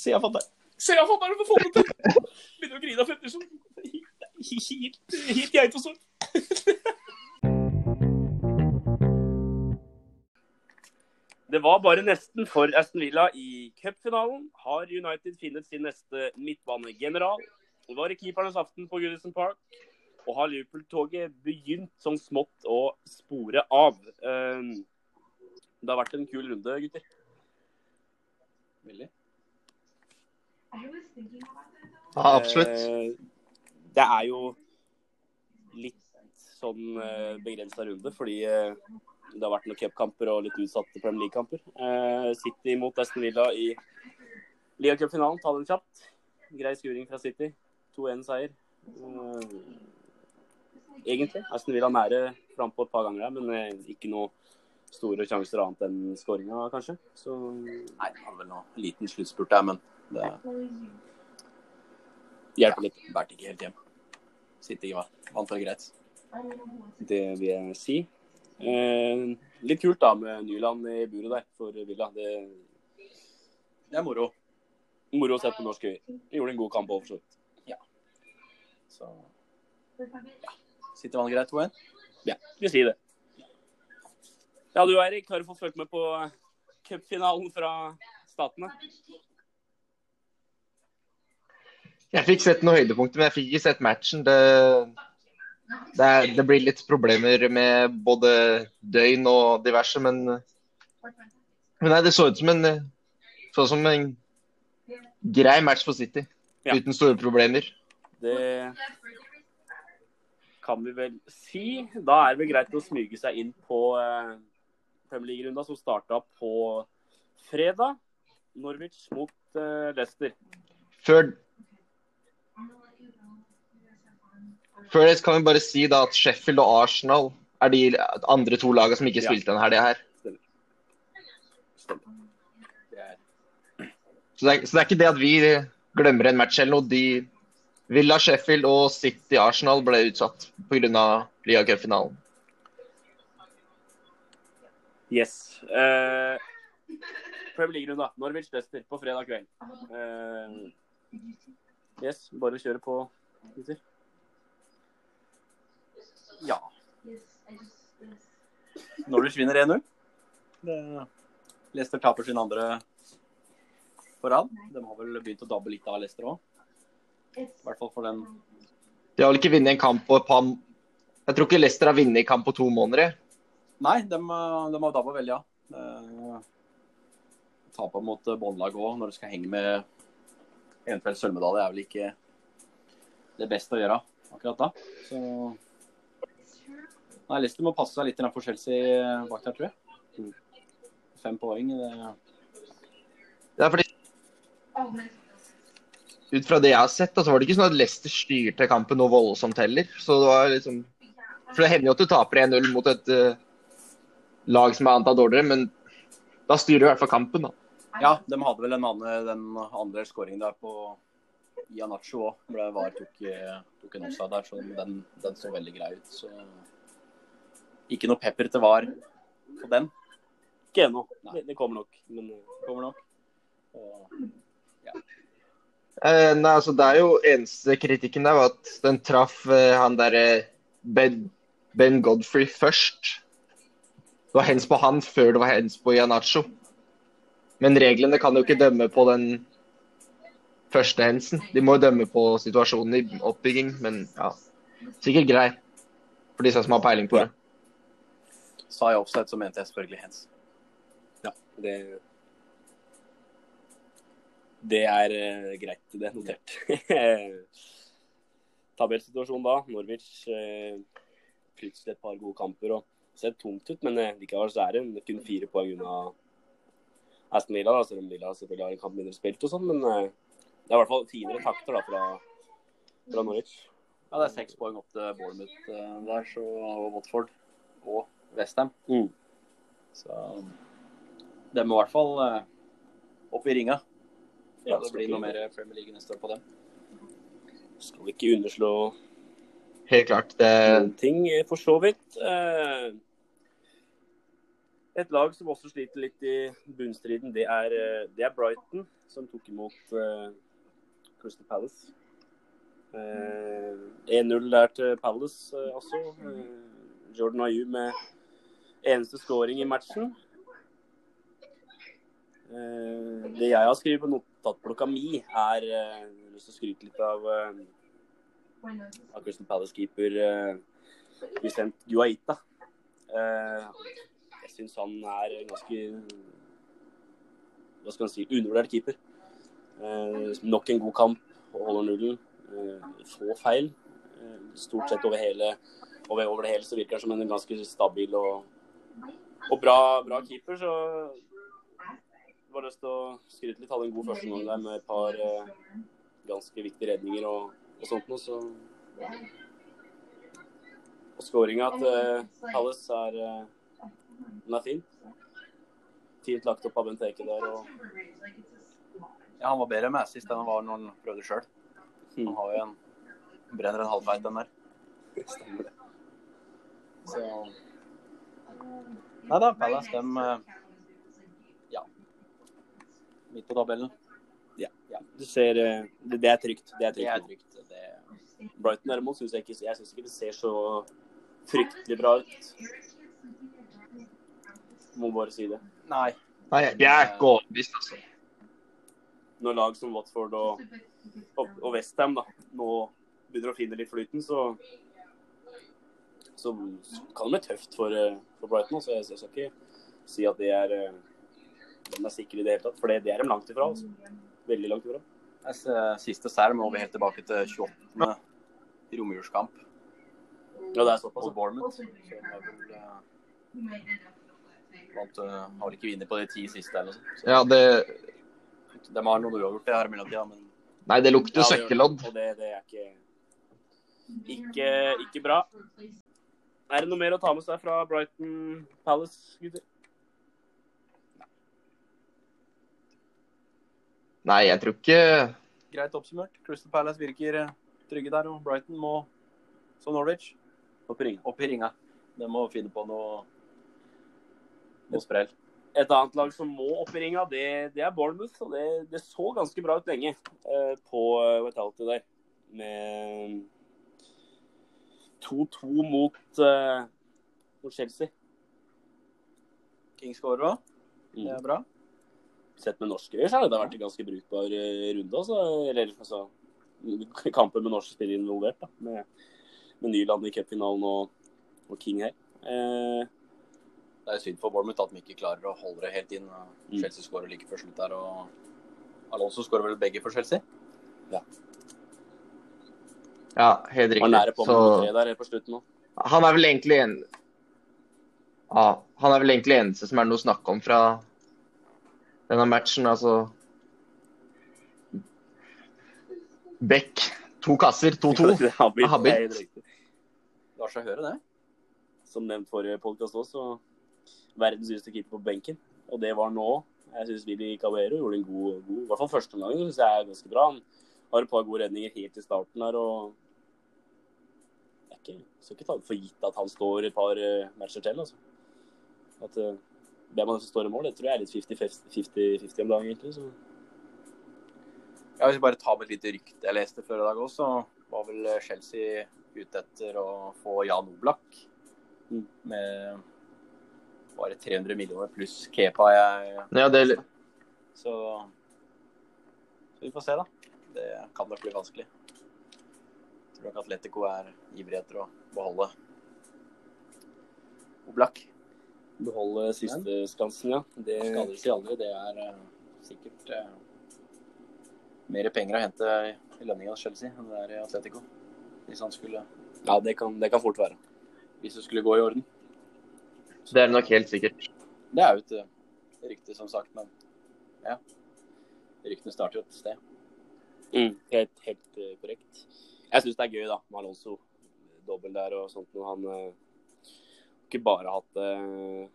Se jeg fatter. Se jeg for å få det til! Begynner å grine av Petterson. Helt, helt geit og sånn. Det var bare nesten for Aston Villa i cupfinalen. Har United funnet sin neste midtbanegeneral? Det var i keepernes aften på Goodison Park. Og har Liverpool-toget begynt som smått å spore av. Um, det har vært en kul runde, gutter. Veldig. Ja, absolutt. Eh, det er jo litt sånn uh, begrensa runde, fordi eh, det har vært noen cupkamper og litt utsatte Premier League-kamper. Eh, City mot Aston Villa i ligacupfinalen. Ta den kjapt. Grei skuring fra City. 2-1-seier. Eh, egentlig. Aston Villa nære frampå et par ganger der, men eh, ikke noe store sjanser annet enn skåringa, kanskje. Så Nei, det var vel noe liten sluttspurt der, men det hjelper litt. bærte ikke helt hjem. Sitter ikke meg. vant vel greit. Det vil jeg si. Eh, litt kult da med Nyland i buret der for Villa. Det Det er moro. moro å se på norsk øyer. Gjorde en god kamp òg, for så vidt. Ja. Så City vant greit 2-1. Ja, vi sier det. Ja, du Eirik, har du fått fulgt med på cupfinalen fra Statene? Jeg fikk sett noen høydepunkter, men jeg fikk ikke sett matchen. Det, det, er, det blir litt problemer med både døgn og diverse, men, men nei, det så ut som en, som en grei match for City. Ja. Uten store problemer. Det kan vi vel si. Da er det vel greit å smyge seg inn på eh, Premier League-runda som starta på fredag. Norwich mot eh, Leicester. Før Før det kan vi bare si da at Sheffield og Arsenal er de andre to lagene som ikke Ja. spilte denne helga her. Er Så det, er, så det er ikke det at vi glemmer en match eller noe. De Villa, Sheffield og City Arsenal ble utsatt pga. ligacupfinalen. Yes. Eh, Premier League-runda. Norwich Leicester på fredag kveld. Uh, yes, bare kjøre på, gutter. Ja. Norwich vinner 1-0. Leicester taper sin andre på rad. De har vel begynt å dabbe litt av Leicester òg. I hvert fall for den De har vel ikke vunnet en kamp på et par Jeg tror ikke Leicester har vunnet en kamp på to måneder. Nei, de, de har dabba veldig av. Ja. Tape mot båndlag òg, når du skal henge med eventuelt sølvmedalje, er vel ikke det beste å gjøre akkurat da. Så Nei, Leicester må passe seg litt i den forskjellsig bak der, tror jeg. Fem poeng. Det... Det er fordi Ut fra det jeg har sett, så så var det ikke sånn at Leicester styrte kampen noe voldsomt heller. Så det var liksom For det hender jo at du taper 1-0 mot et uh, lag som er antatt dårligere, men da styrer du i hvert fall kampen, da. Ja, de hadde vel en annen, den andre skåringen der på Ianacho òg. VAR tok, eh, tok en offside der, så den, den så veldig grei ut. Så ikke noe pepper til VAR på den. Ikke ennå. Det, det kommer nok. Men det Kommer nok. Og, Eh, nei, altså Det er jo eneste kritikken der var at den traff eh, han derre ben, ben Godfrey først. Det var hens på han før det var hens på Janacho. Men reglene kan jo ikke dømme på den første hensen. De må jo dømme på situasjonen i oppbygging, men ja. Sikkert grei for de som har peiling på det. Sa jeg offside, så mente jeg selvfølgelig hands. ja, det Det er uh, greit. Det er notert. Tabellsituasjonen da. Norwich uh, plutselig et par gode kamper og ser tungt ut, men uh, likevel så er det kun fire poeng unna Aston Villa, da, selv om Villa selvfølgelig har en kamp mindre spilt og sånn. Men uh, det er i hvert fall finere takter da fra, fra Norwich. Ja, det er seks poeng opp til Bournemouth eh, der, så, og Watford og Westham. Mm. Så de må i hvert fall eh, opp i ringa. Ja, det blir noe mer Premier League neste år på dem. Skal vi ikke underslå Helt klart. Det, noen ting, for så vidt. Eh, Et lag som også sliter litt i bunnstriden, det er, eh, det er Brighton, som tok imot uh, Crystal Palace. Uh, 1-0 der til Palace uh, også. Jordan Ayew med eneste scoring i matchen. det jeg har skrevet på notatblokka mi, er Jeg har lyst til å skryte litt av, av Crystal Palace-keeper Vicent Guaita. jeg syns han er ganske hva skal man si, undervurdert keeper. nok en god kamp, holder nullen. få feil. stort sett over hele over det hele så virker han som en ganske stabil og, og bra, bra, keeper. Så har lyst til å skryte litt. Hadde en god første gang der med et par eh, ganske viktige redninger og, og sånt noe. Så og skåringa til eh, Palace er, eh, den er fin. Fint lagt opp av Benteke der. Og... Ja, han var bedre med assist enn han var når han prøvde sjøl. Hmm. Han har jo en brenner en halvfeit, den der. Stemmer det. Så Nei da, Palace, dem uh, Ja. Midt på tabellen. Ja. ja. Du ser det, det, er trygt. Det er trygt. Det er trygt. Det... Brighton derimot syns jeg ikke Jeg syns ikke det ser så fryktelig bra ut. Må bare si det. Nei. Nei jeg er ikke overbevist, altså. Når lag som Watford og, og Westham nå begynner å finne litt flyten, så, så kan det bli tøft for, eh, for Brighton. Så Jeg, jeg, skal ikke si at det er, eh, de er sikre i det hele tatt, for det, det er de langt ifra. Altså. Veldig langt ifra. Siste serv må vi helt tilbake til 28. romjulskamp. Ja, det er såpass. Og Bournemouth. Så vant, uh, Har vel ikke vunnet på de ti siste eller noe sånt. Så, ja, det... De har noe uavgjort det her i mellomtida, men Nei, det lukter ja, søkkelodd. Og det, det, er ikke, ikke, ikke bra. Er det noe mer å ta med seg fra Brighton Palace, gutter? Nei, jeg tror ikke Greit oppsummert. Crystal Palace virker trygge der, og Brighton må, som Norwich, opp i ringa. Opp i ringa. De må finne på noe, noe sprell. Et annet lag som må opp i ringa, det, det er Bournemouth. Og det, det, så ganske bra ut lenge eh, på Vitality der. Med 2-2 mot, uh, mot, Chelsea. King scorer òg. Det er bra. Sett med norske øyne har det vært en ganske brukbar eh, runde. Altså. Eller altså, kamper med norske spillere involvert. Da, med med Nyland i cupfinalen og, og, King her. Eh, det er synd for Bournemouth at de ikke klarer å holde det helt inn. Mm. Chelsea skårer like før slutt der, og Alonso skårer vel begge for Chelsea? Ja. Ja, helt riktig. Han er nære på Så... tre der på slutten nå. Han er vel egentlig en ja, Han er vel egentlig eneste som er noe å snakke om fra denne matchen. Altså Beck, to kasser, 2-2. Habit. Lar seg høre, det. Som nevnt forrige podkast også, verdens yngste keeper på benken. Og det var nå. Jeg syns Willy Cabero gjorde en god, god I hvert fall første omgang syns jeg er ganske bra. Han har et par gode redninger helt i starten her. og Jeg ikke, skal ikke ta det for gitt at han står et par uh, matcher til. altså. At uh, Hvem av dem som står i mål, det tror jeg er litt 50-50 om dagen, egentlig. så... Ja, Hvis vi bare tar med et lite rykte jeg leste før i dag også, så var vel Chelsea ute etter å få Jan Oblak. Mm. Med bare 300 millioner pluss Kepa. Jeg, ja, det... Så, så vi får se, da. Det kan nok bli vanskelig. Jeg tror nok Atletico er ivrig etter å beholde Oblak. Beholde siste skansen, ja. Det skader ikke aldri. Det er uh, sikkert uh, mer penger å hente i lønninga hos Chelsea enn det er i Atletico. Hvis han skulle Ja, det kan, det kan fort være. Hvis det skulle gå i orden. Så det er nok helt sikkert. Det er jo et eh, rykte, som sagt, men ja. Ryktene starter jo et sted. Mm, helt, helt uh, korrekt. Jeg syns det er gøy, da, med Alonso. Dobbel der og sånt. Men han uh, ikke bare hatt det uh,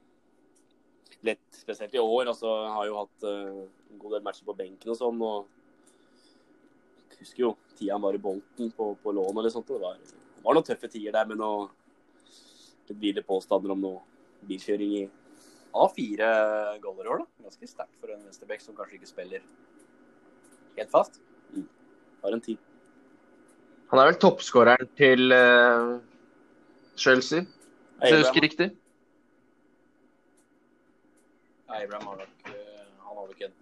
lett, spesielt i år. altså Har jo hatt uh, en god del matcher på benken og sånn. og jeg husker jo tida han var i Bolten på, på lån eller sånt. Det var, var noen tøffe tider der noe litt ville påstander om noe bilkjøring i Han har fire goller i år, da. Ganske sterkt for en venstreback som kanskje ikke spiller helt fast. Har en tid. Han er vel toppskåreren til uh, Chelsea, hvis jeg husker riktig. Abraham har nok eh, Han har nok en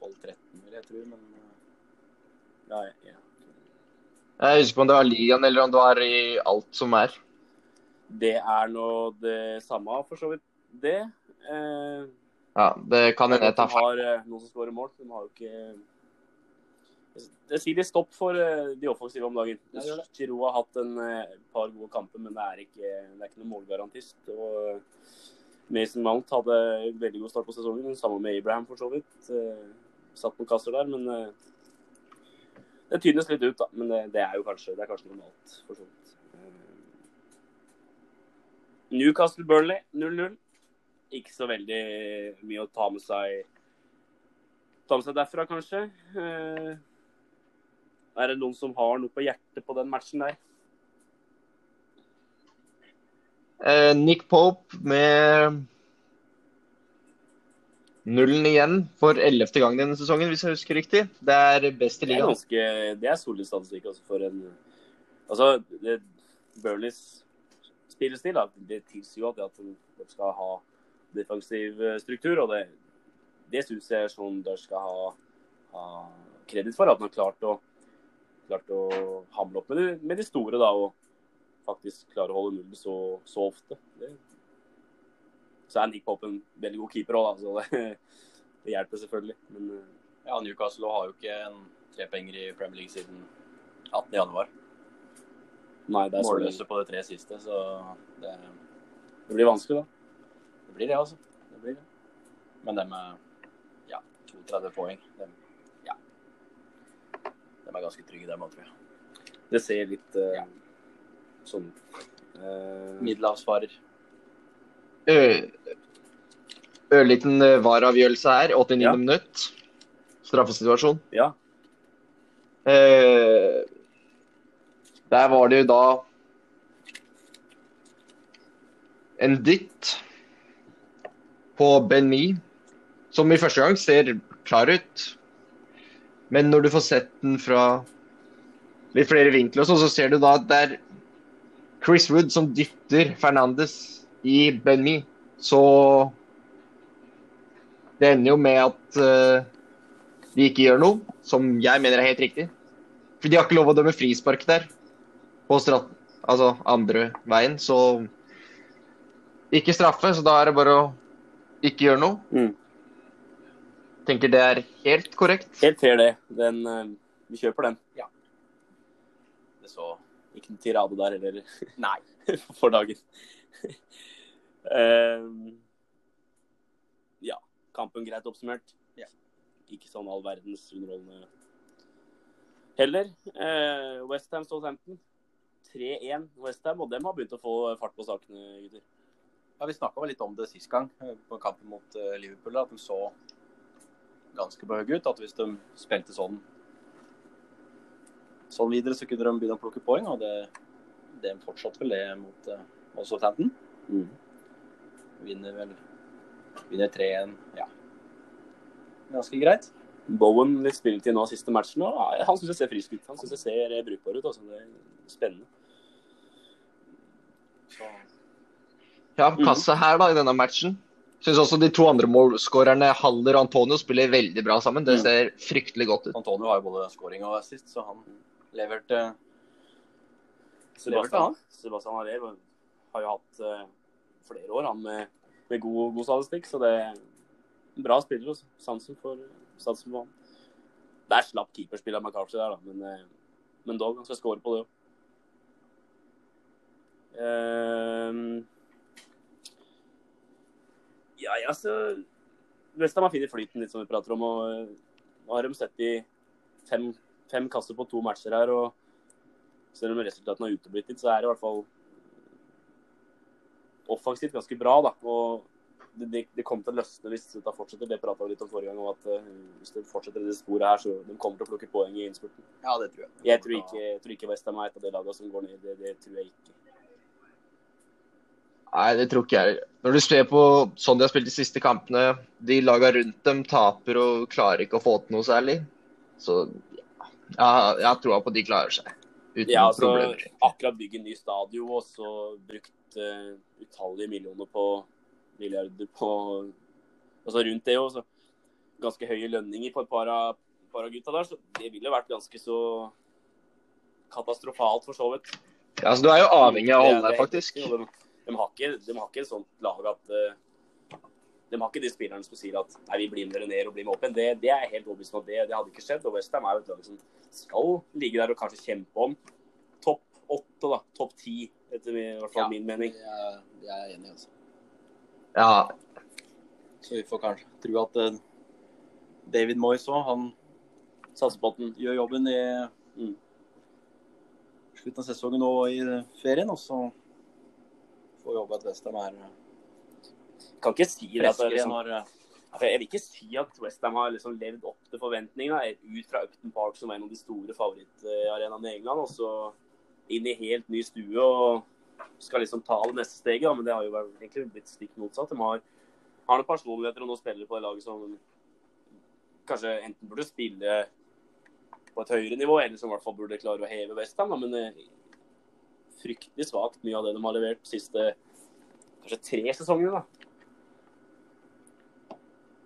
12-13, vil jeg tro, men Nei. Ja, ja. Jeg husker ikke om det var ligaen eller om det var i alt som er. Det er nå det samme, for så vidt, det. Eh, Ja, det kan hende jeg de tar feil. har eh, noen som skårer mål. De har jo ikke Det sier litt stopp for eh, de offensive om dagen. Giroud har hatt en eh, par gode kamper, men det er ikke, det er ikke noen målgarantist. Og eh, Mason Mount hadde en veldig god start på sesongen, sammen med Abraham for så vidt. Eh, Satt noen kasser der, men eh, det tynnes litt ut, da. Men det, det er jo kanskje, det er kanskje normalt, for så vidt. Eh, Newcastle Burnley 0-0. Ikke så veldig mye å ta med seg ta med seg derfra, kanskje. Eh, er det noen som har noe på hjertet på den matchen der? Eh, Nick Pope med nullen igjen for ellevte gang denne sesongen, hvis jeg husker riktig. Det er best i Det er ligaen. ganske, det er solid statistikk altså, for en Altså, det, Burnleys spillestil det tilsier jo at de skal ha defensiv eh, struktur, og det, det syns jeg Sondre skal ha, ha kreditt for. At han har klart å, klart å hamle opp med de, med de store da, og faktisk klare å holde null så, så ofte. Det, så er Nick Pope en veldig god keeper òg, så det, det hjelper selvfølgelig. Men eh, ja, Newcastle har jo ikke en trepenger i Premier League siden 18. januar. nei, det er så Målløse på de tre siste, så det, Det blir vanskelig, da. Det blir det, altså. Det blir det. Men det med ja, 32 poeng, dem, ja. De er ganske trygge, dem òg, tror jeg. Det ser litt uh, Ja. sånn uh, Eh, Middelhavsfarer. Ørliten eh, VAR-avgjørelse her, 89. Ja. minutt. Straffesituasjon. ja. Eh, der var det jo da en dytt på Ben Mi, som i første gang ser klar ut. Men når du får sett den fra litt flere vinkler, og sånn, så ser du da at det er Chris Wood som dytter Fernandes i Ben Mi. Så det ender jo med at uh, de ikke gjør noe, som jeg mener er helt riktig. For de har ikke lov å dømme frispark der. På strat altså andre veien, så ikke straffe. Så da er det bare å ikke gjør noe. Mm. Tenker det er helt korrekt. Helt fair, det. Den, uh, vi kjøper den. Det så Ikke noen tirade der heller Nei. for dagen. uh, ja. Kampen greit oppsummert. Ja. Ikke sånn all verdens underholdende heller. Uh, Westham Southampton 3-1 Westham, og dem har begynt å få fart på sakene, gutter. Ja, Vi snakka litt om det sist gang, eh, på kampen mot eh, Liverpool. At de så ganske på høye ut. At hvis de spilte sånn sånn videre, så kunne de begynne å plukke poeng. Og det, det fortsatte vel det mot uh, Southampton. Mm. Vinner vel Vinner 3-1. Ja. Ganske greit. Bowen litt spilletid nå siste matchen, og han syns jeg ser frisk ut. Han syns jeg ser brukbar ut. Altså. Det er spennende. Så Ja, Mhm. kassa her da i denne matchen. Syns også de to andre målskårerne, Haller og Antonio, spiller veldig bra sammen. Det Mm. ser fryktelig godt ut. Antonio har jo både scoring og assist, så han leverte Sebastian, Sebastian Harrier har jo hatt eh, flere år han med, med god, god statistikk, så det er en bra spiller. Også. Sansen for, sansen for han. Det er slapp keeperspill av McCarthy der, da, men, eh, men dog, han skal score på det òg. Ja, så Westham har funnet flyten litt, som vi prater om. og eh, Nå har de sett i fem, fem kasser på to matcher her. og selv om resultatene har uteblitt litt, så er det i hvert fall offensivt ganske bra. da, og det, det, det kommer til å løsne hvis det fortsetter. Det prata vi litt om forrige gang, om at uh, hvis det fortsetter i det sporet her, så de kommer til å plukke poeng i innspurten. Ja, det tror jeg. Jeg tror ikke, jeg tror ikke Westham er et av de lagene som går ned. Det, det tror jeg ikke. Nei, det tror ikke jeg. Når du ser på sånn de har spilt de siste kampene, de laga rundt dem taper og klarer ikke å få til noe særlig. Så ja, jeg har troa på at de klarer seg. Uten Ja, altså, problemer. akkurat bygge ny stadion og så brukt uh, utallige millioner på milliarder på Altså rundt det òg, så ganske høye lønninger på et par av, par av gutta der. Så det ville vært ganske så katastrofalt, for så vidt. Ja, så Du er jo avhengig av å Det- holde det deg, faktisk. Det, det, og De, har ikke, de har ikke et sånt lag at eh, De har ikke de spillerne som sier at nei, vi blir med dere ned og blir med opp igjen. Det, det er helt overbevist om at det, det hadde ikke skjedd. Og Westham er jo et lag som skal ligge der og kanskje kjempe om topp åtte, da. Topp ti, etter min, i hvert fall Ja. min mening. Ja, jeg er enig altså. Ja, Så vi får kanskje tro at uh, David Moyes òg, han Satser på at han gjør jobben i Mm. slutten av sesongen og i ferien, og så får jobbe at Westham er kan ikke si det at liksom, eh, Jeg vil ikke si at Westham har liksom levd opp til forventningene. Ut fra Upton Park, som er en av de store favorittarenaene i England, og så inn i helt ny stue og skal liksom ta det neste steget. Men det har jo egentlig blitt stikk motsatt. De har, har noen personligheter og noen spillere på det laget som kanskje enten burde spille på et høyere nivå, eller som i hvert fall burde klare å heve Westham. Men eh, fryktelig svakt mye av det de har levert de siste kanskje tre sesongene. da.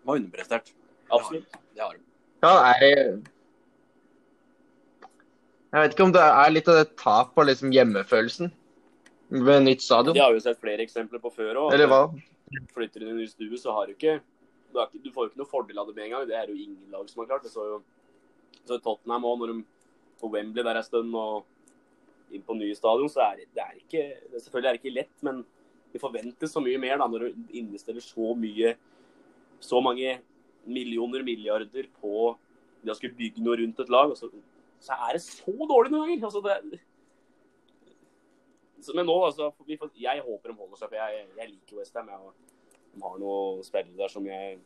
De har underprestert. Absolutt. Det har de. ja er Jeg vet ikke om det er litt av det tap av liksom hjemmefølelsen ved nytt stadion. De har jo sett flere eksempler på før òg. Eller hva? Flytter du inn i en ny stue, så har du ikke du, har ikke du får jo ikke noe fordel av det med en gang. Det er jo ingen lag som har klart. Det så jo så Tottenham òg, når de på Wembley der en stund og inn på nye stadion, så er det, det er ikke det, Selvfølgelig er det ikke lett, men det forventes så mye mer da, når du investerer så mye Så mange millioner, milliarder på det å skulle bygge noe rundt et lag. Og så, så er det så dårlig noen ganger. Altså, det, så, men nå, altså, vi får, jeg håper de holder seg, for jeg, jeg liker Westham. De har noen spillere der som jeg,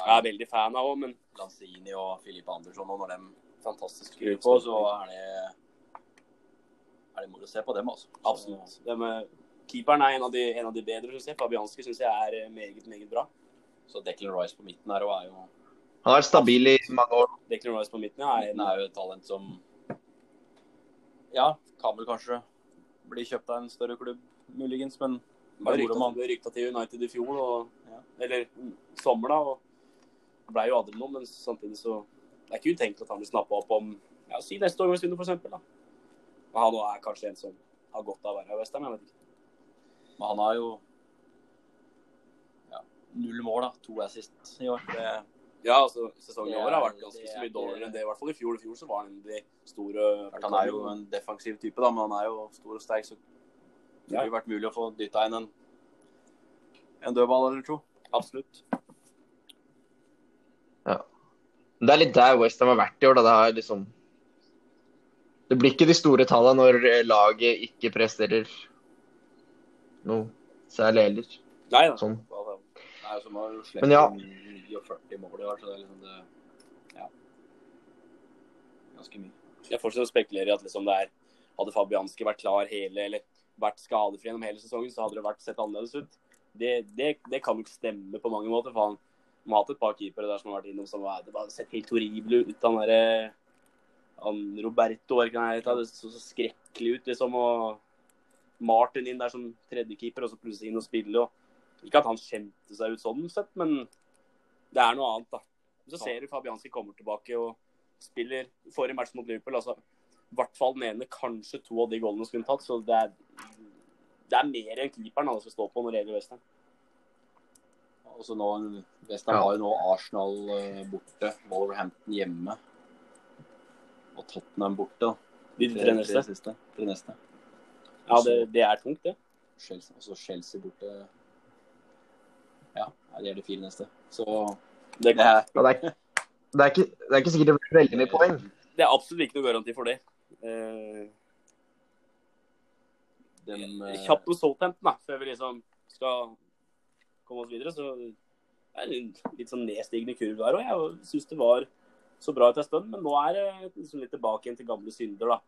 jeg er veldig fan av òg, men Lanzini og Filip Andersson, og når de fantastisk skrur på, så er det er det moro å se på dem, altså. Absolutt. Ja. med, keeperen er en av de, en av de bedre, synes jeg. Fabianski syns jeg er eh, meget, meget bra. Så Declan Rice på midten her er jo Han er stabil i mange år. Declan Rice på midten ja, er Han en, er jo et talent som Ja, kan vel kanskje bli kjøpt av en større klubb, muligens, men ble det rykta, han. ble rykta til United i fjor, og, Ja. eller mm, sommer, da. og Blei jo aldri noe, men samtidig så Det er ikke utenkelig at han blir snappa opp om ja, si neste år hvis vinner, f.eks. Men han er kanskje en som har godt av å være i Westham. Jeg vet ikke. Men han har jo ja, null mål, da. To assist i år. Det, Ja, altså, sesongen i år har vært ganske så mye dårligere enn det. I hvert fall i fjor. I fjor så var han en av de store han er jo en defensiv type, da, men han er jo stor og sterk, så det Ja. ville vært mulig å få dytta inn en, en dødball eller to. Absolutt. Ja. Det er litt der Westham har vært i år. da det har liksom Det blir ikke de store tallene når eh, laget ikke presterer noe særlig heller. Nei da. Sånn. Jo som slippe Men ja. 49 mål i år, så det er liksom det Ja. Ganske mye. Jeg fortsetter å spekulere i at liksom det er Hadde Fabianski vært klar hele, eller vært skadefri gjennom hele sesongen, så hadde det vært sett annerledes ut. Det, det, det kan jo ikke stemme på mange måter. for han har hatt et par keepere der som har vært innom som har sett helt horrible ut. Han derre han Roberto det så, så skrekkelig ut, liksom. Og Martin inn der som tredjekeeper, og så plutselig inn og spille. Og, ikke at han kjente seg ut sånn sett, men det er noe annet, da. Så ser du Fabianski kommer tilbake og spiller forrige match mot Liverpool. altså i hvert fall den ene, kanskje to av de goalene skulle han tatt. Så det er, det er mer enn keeperen han skal stå på når det gjelder Western. Altså så nå, Western Ja. har jo nå Arsenal eh, borte, Wolverhampton hjemme og Tottenham borte. da. De tre neste. siste. Tre neste. Ja, det, det er tungt, det. Chelsea, og så Chelsea borte. Ja, det er de fire neste. Så Det, det er det, er, det, er ikke, det er ikke sikkert det blir veldig mye poeng. det er absolutt ikke noe garanti for det. Eh, dem eh, kjapt om Southampton, da, før vi liksom skal komme oss videre. Så det er en litt sånn nedstigende kurv der òg. Jeg syns det var så bra ut en stund, men nå er det liksom litt tilbake igjen til gamle synder, da.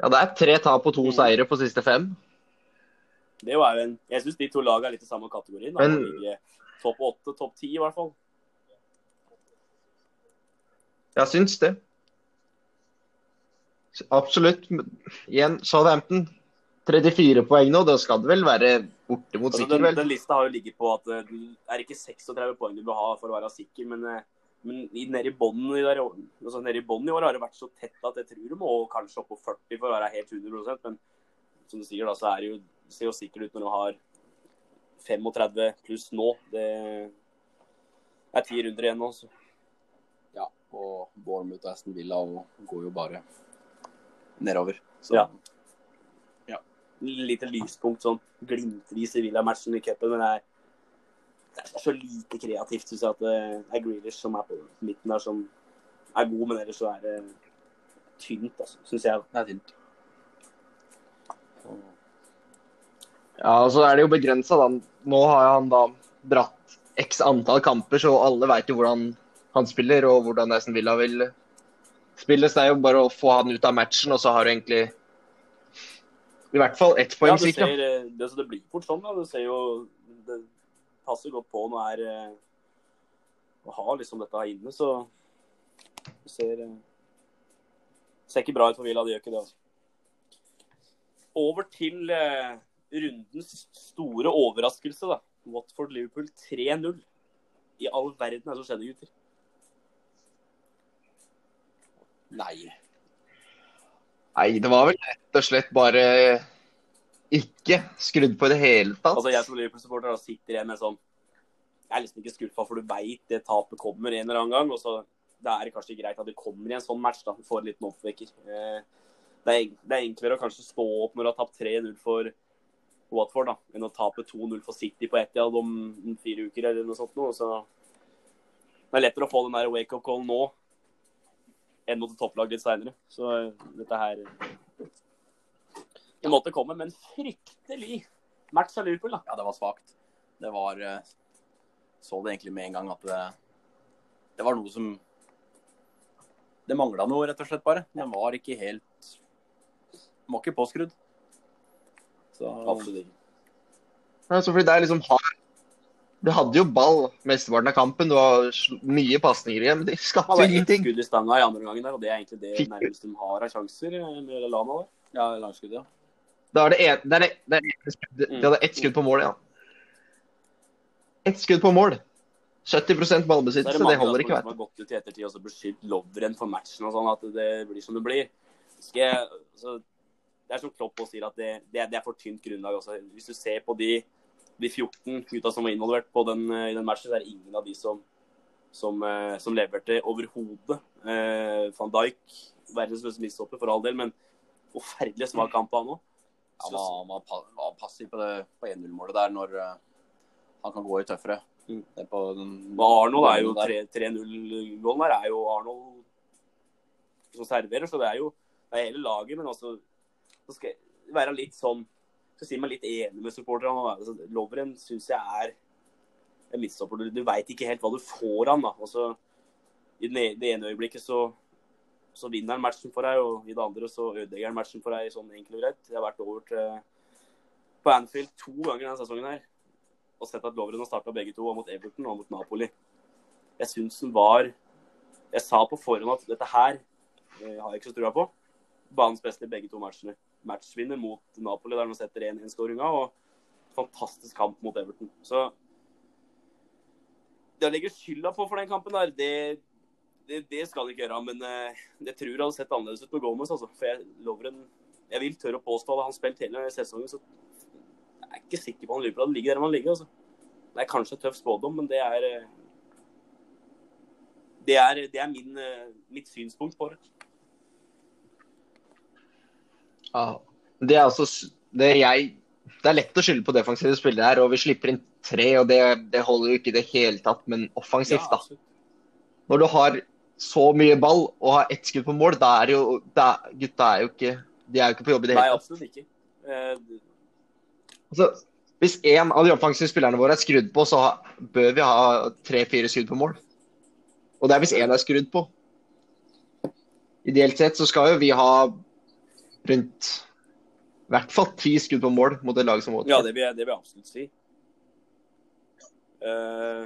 Ja, det er tre tap og to seire på siste fem. Det er jo en, jeg syns de to lagene er litt i samme kategorien. Da. Men- Topp åtte, topp ti i hvert fall. Jeg syns det. Absolutt. Igjen, Southampton 34 poeng nå. Da skal det vel være bortimot Altså, sikker, den, vel? den lista har jo ligget på at det er ikke 36 poeng du bør ha for å være sikker, men, eh, men i- nede i bånden i, altså, i i år har det vært så tett at jeg tror du må kanskje opp på 40 for å være helt 100% Men som du sier, da, så er det jo, ser jo sikkert ut når du har 35 pluss nå. Det er ti runder igjen nå. Så. Ja, og Bournemouth og Aston Villa og går jo bare nedover. Så Ja. Lite lyspunkt, sånn glimtvis i Villa-matchen i cupen, men det er, det er så lite kreativt, syns jeg, at det er Grealish som er på midten der, som er god, men ellers så er det tynt, altså, syns jeg. det er tynt. Ja, og så er det jo begrensa, da. Nå har han da dratt x antall kamper, så alle veit jo hvordan han spiller, og hvordan Aston Villa vil spille. Så det er jo bare å få han ut av matchen, og så har du egentlig i hvert fall ett poeng ja, sikkert. eh, det, det blir fort sånn, da. Du ser jo Det passer godt på nå er eh, å ha liksom dette her inne, så du ser eh, Ser ikke bra ut for Villa, det gjør ikke det, altså. Over til eh, rundens store overraskelse, da. Watford-Liverpool 3-0. I all verden er det som skjedde, gutter. Nei. Nei, det var vel rett og slett bare ikke skrudd på i det hele tatt. Altså, jeg som Liverpool-supporter sitter igjen med sånn Jeg er liksom ikke skuffa, for du veit det tapet kommer en eller annen gang. Og så det er kanskje greit at det kommer i en sånn match, da. Du får en liten oppvekker. Eh, Det er, er enklere å kanskje stå opp når du har tapt 3-0 for Watford, da, enn å tape 2-0 for City på Etiad om fire uker eller noe sånt. Noe. Så det er lettere å få den der wake-up-callen nå enn mot et topplag litt seinere. Så eh, dette her Det måtte komme, men fryktelig match av Liverpool, da. Ja, det var svakt. Det var eh, Så det egentlig med en gang at det, det var noe som Det mangla noe, rett og slett, bare. Den var ikke helt Den var ikke påskrudd. Så Absolutt ikke. Altså, fordi det er liksom har De hadde jo ball mesteparten av kampen. Det var mye pasninger igjen, men de skapte jo ingenting. skudd i stanga i andre gangen der, og det er egentlig det nærmeste de har av sjanser. Eller med Lallana der. Ja, langskudd, ja. Da er det, en, det, er det, det, er et skudd. Mm. de hadde ett skudd på mål, ja. Ett skudd på mål. 70 Så er ballbesittelse, det mange det holder da, ikke. som har gått ut i ettertid og så beskyldt Lovren for matchen og sånn, at det blir som det blir. Jeg, så, det er som Klopp også sier, at det, det, er, det er for tynt grunnlag. Også. Hvis du ser på de, de 14 gutta som var involvert på den, eh, i den matchen, så er det ingen av de som, som, eh, som leverte overhodet. Eh, Van Dijk, verdens beste midtstopper for all del, men forferdelig svak kamp av han òg. Han var, var, var passiv på, det- på 1-0-målet der når han kan gå i tøffere. Mm. Det Arnold er jo 3-0-gålen der er jo Arnold som serverer, så det er jo det er hele laget. Men også så skal jeg være litt sånn skal si meg litt enig med supporterne. Altså, Lovren syns jeg er en midtstopper. Du, du veit ikke helt hva du får han da. Og så, I e- det ene øyeblikket så, så vinner han matchen for deg, og i det andre så ødelegger han matchen for deg sånn enkelt og greit. Jeg har vært over til, på Anfield to ganger denne sesongen her og sett at Lovren har starta begge to, og mot Everton og mot Napoli. Jeg syns den var Jeg sa på forhånd at dette her eh, har jeg ikke så trua på. Banens beste i begge to matchene. Matchvinner mot Napoli, der de setter 1-1-skåringa, og fantastisk kamp mot Everton. Så det å legge skylda på for den kampen der, det, det, det skal de ikke gjøre. Men jeg det tror jeg hadde sett annerledes ut med Gomez, altså. For jeg, Lovren Jeg vil tørre å påstå at han spilt hele sesongen, så jeg er ikke sikker på om Liverpool hadde ligget der han ligger. Altså. Det er kanskje en tøff spådom, men det er eh, Det er, det er min, eh, mitt synspunkt på det. Ja. Det er altså det jeg Det er lett å skylde på defensive spillere her, og vi slipper inn tre, og det, det holder jo ikke i det hele tatt, men offensivt, da. Når du har så mye ball og har ett skudd på mål, da er jo da, Gutta er jo ikke De er jo ikke på jobb i det hele tatt. Nei, absolutt ikke. Eh, Altså, hvis én av de offensive spillerne våre er skrudd på, så bør vi ha tre-fire skudd på mål. Og det er hvis én er skrudd på. Ideelt sett så skal jo vi ha rundt I hvert fall ti skudd på mål mot et lag som Watford. Ja, det vil jeg, det vil jeg absolutt si. Uh...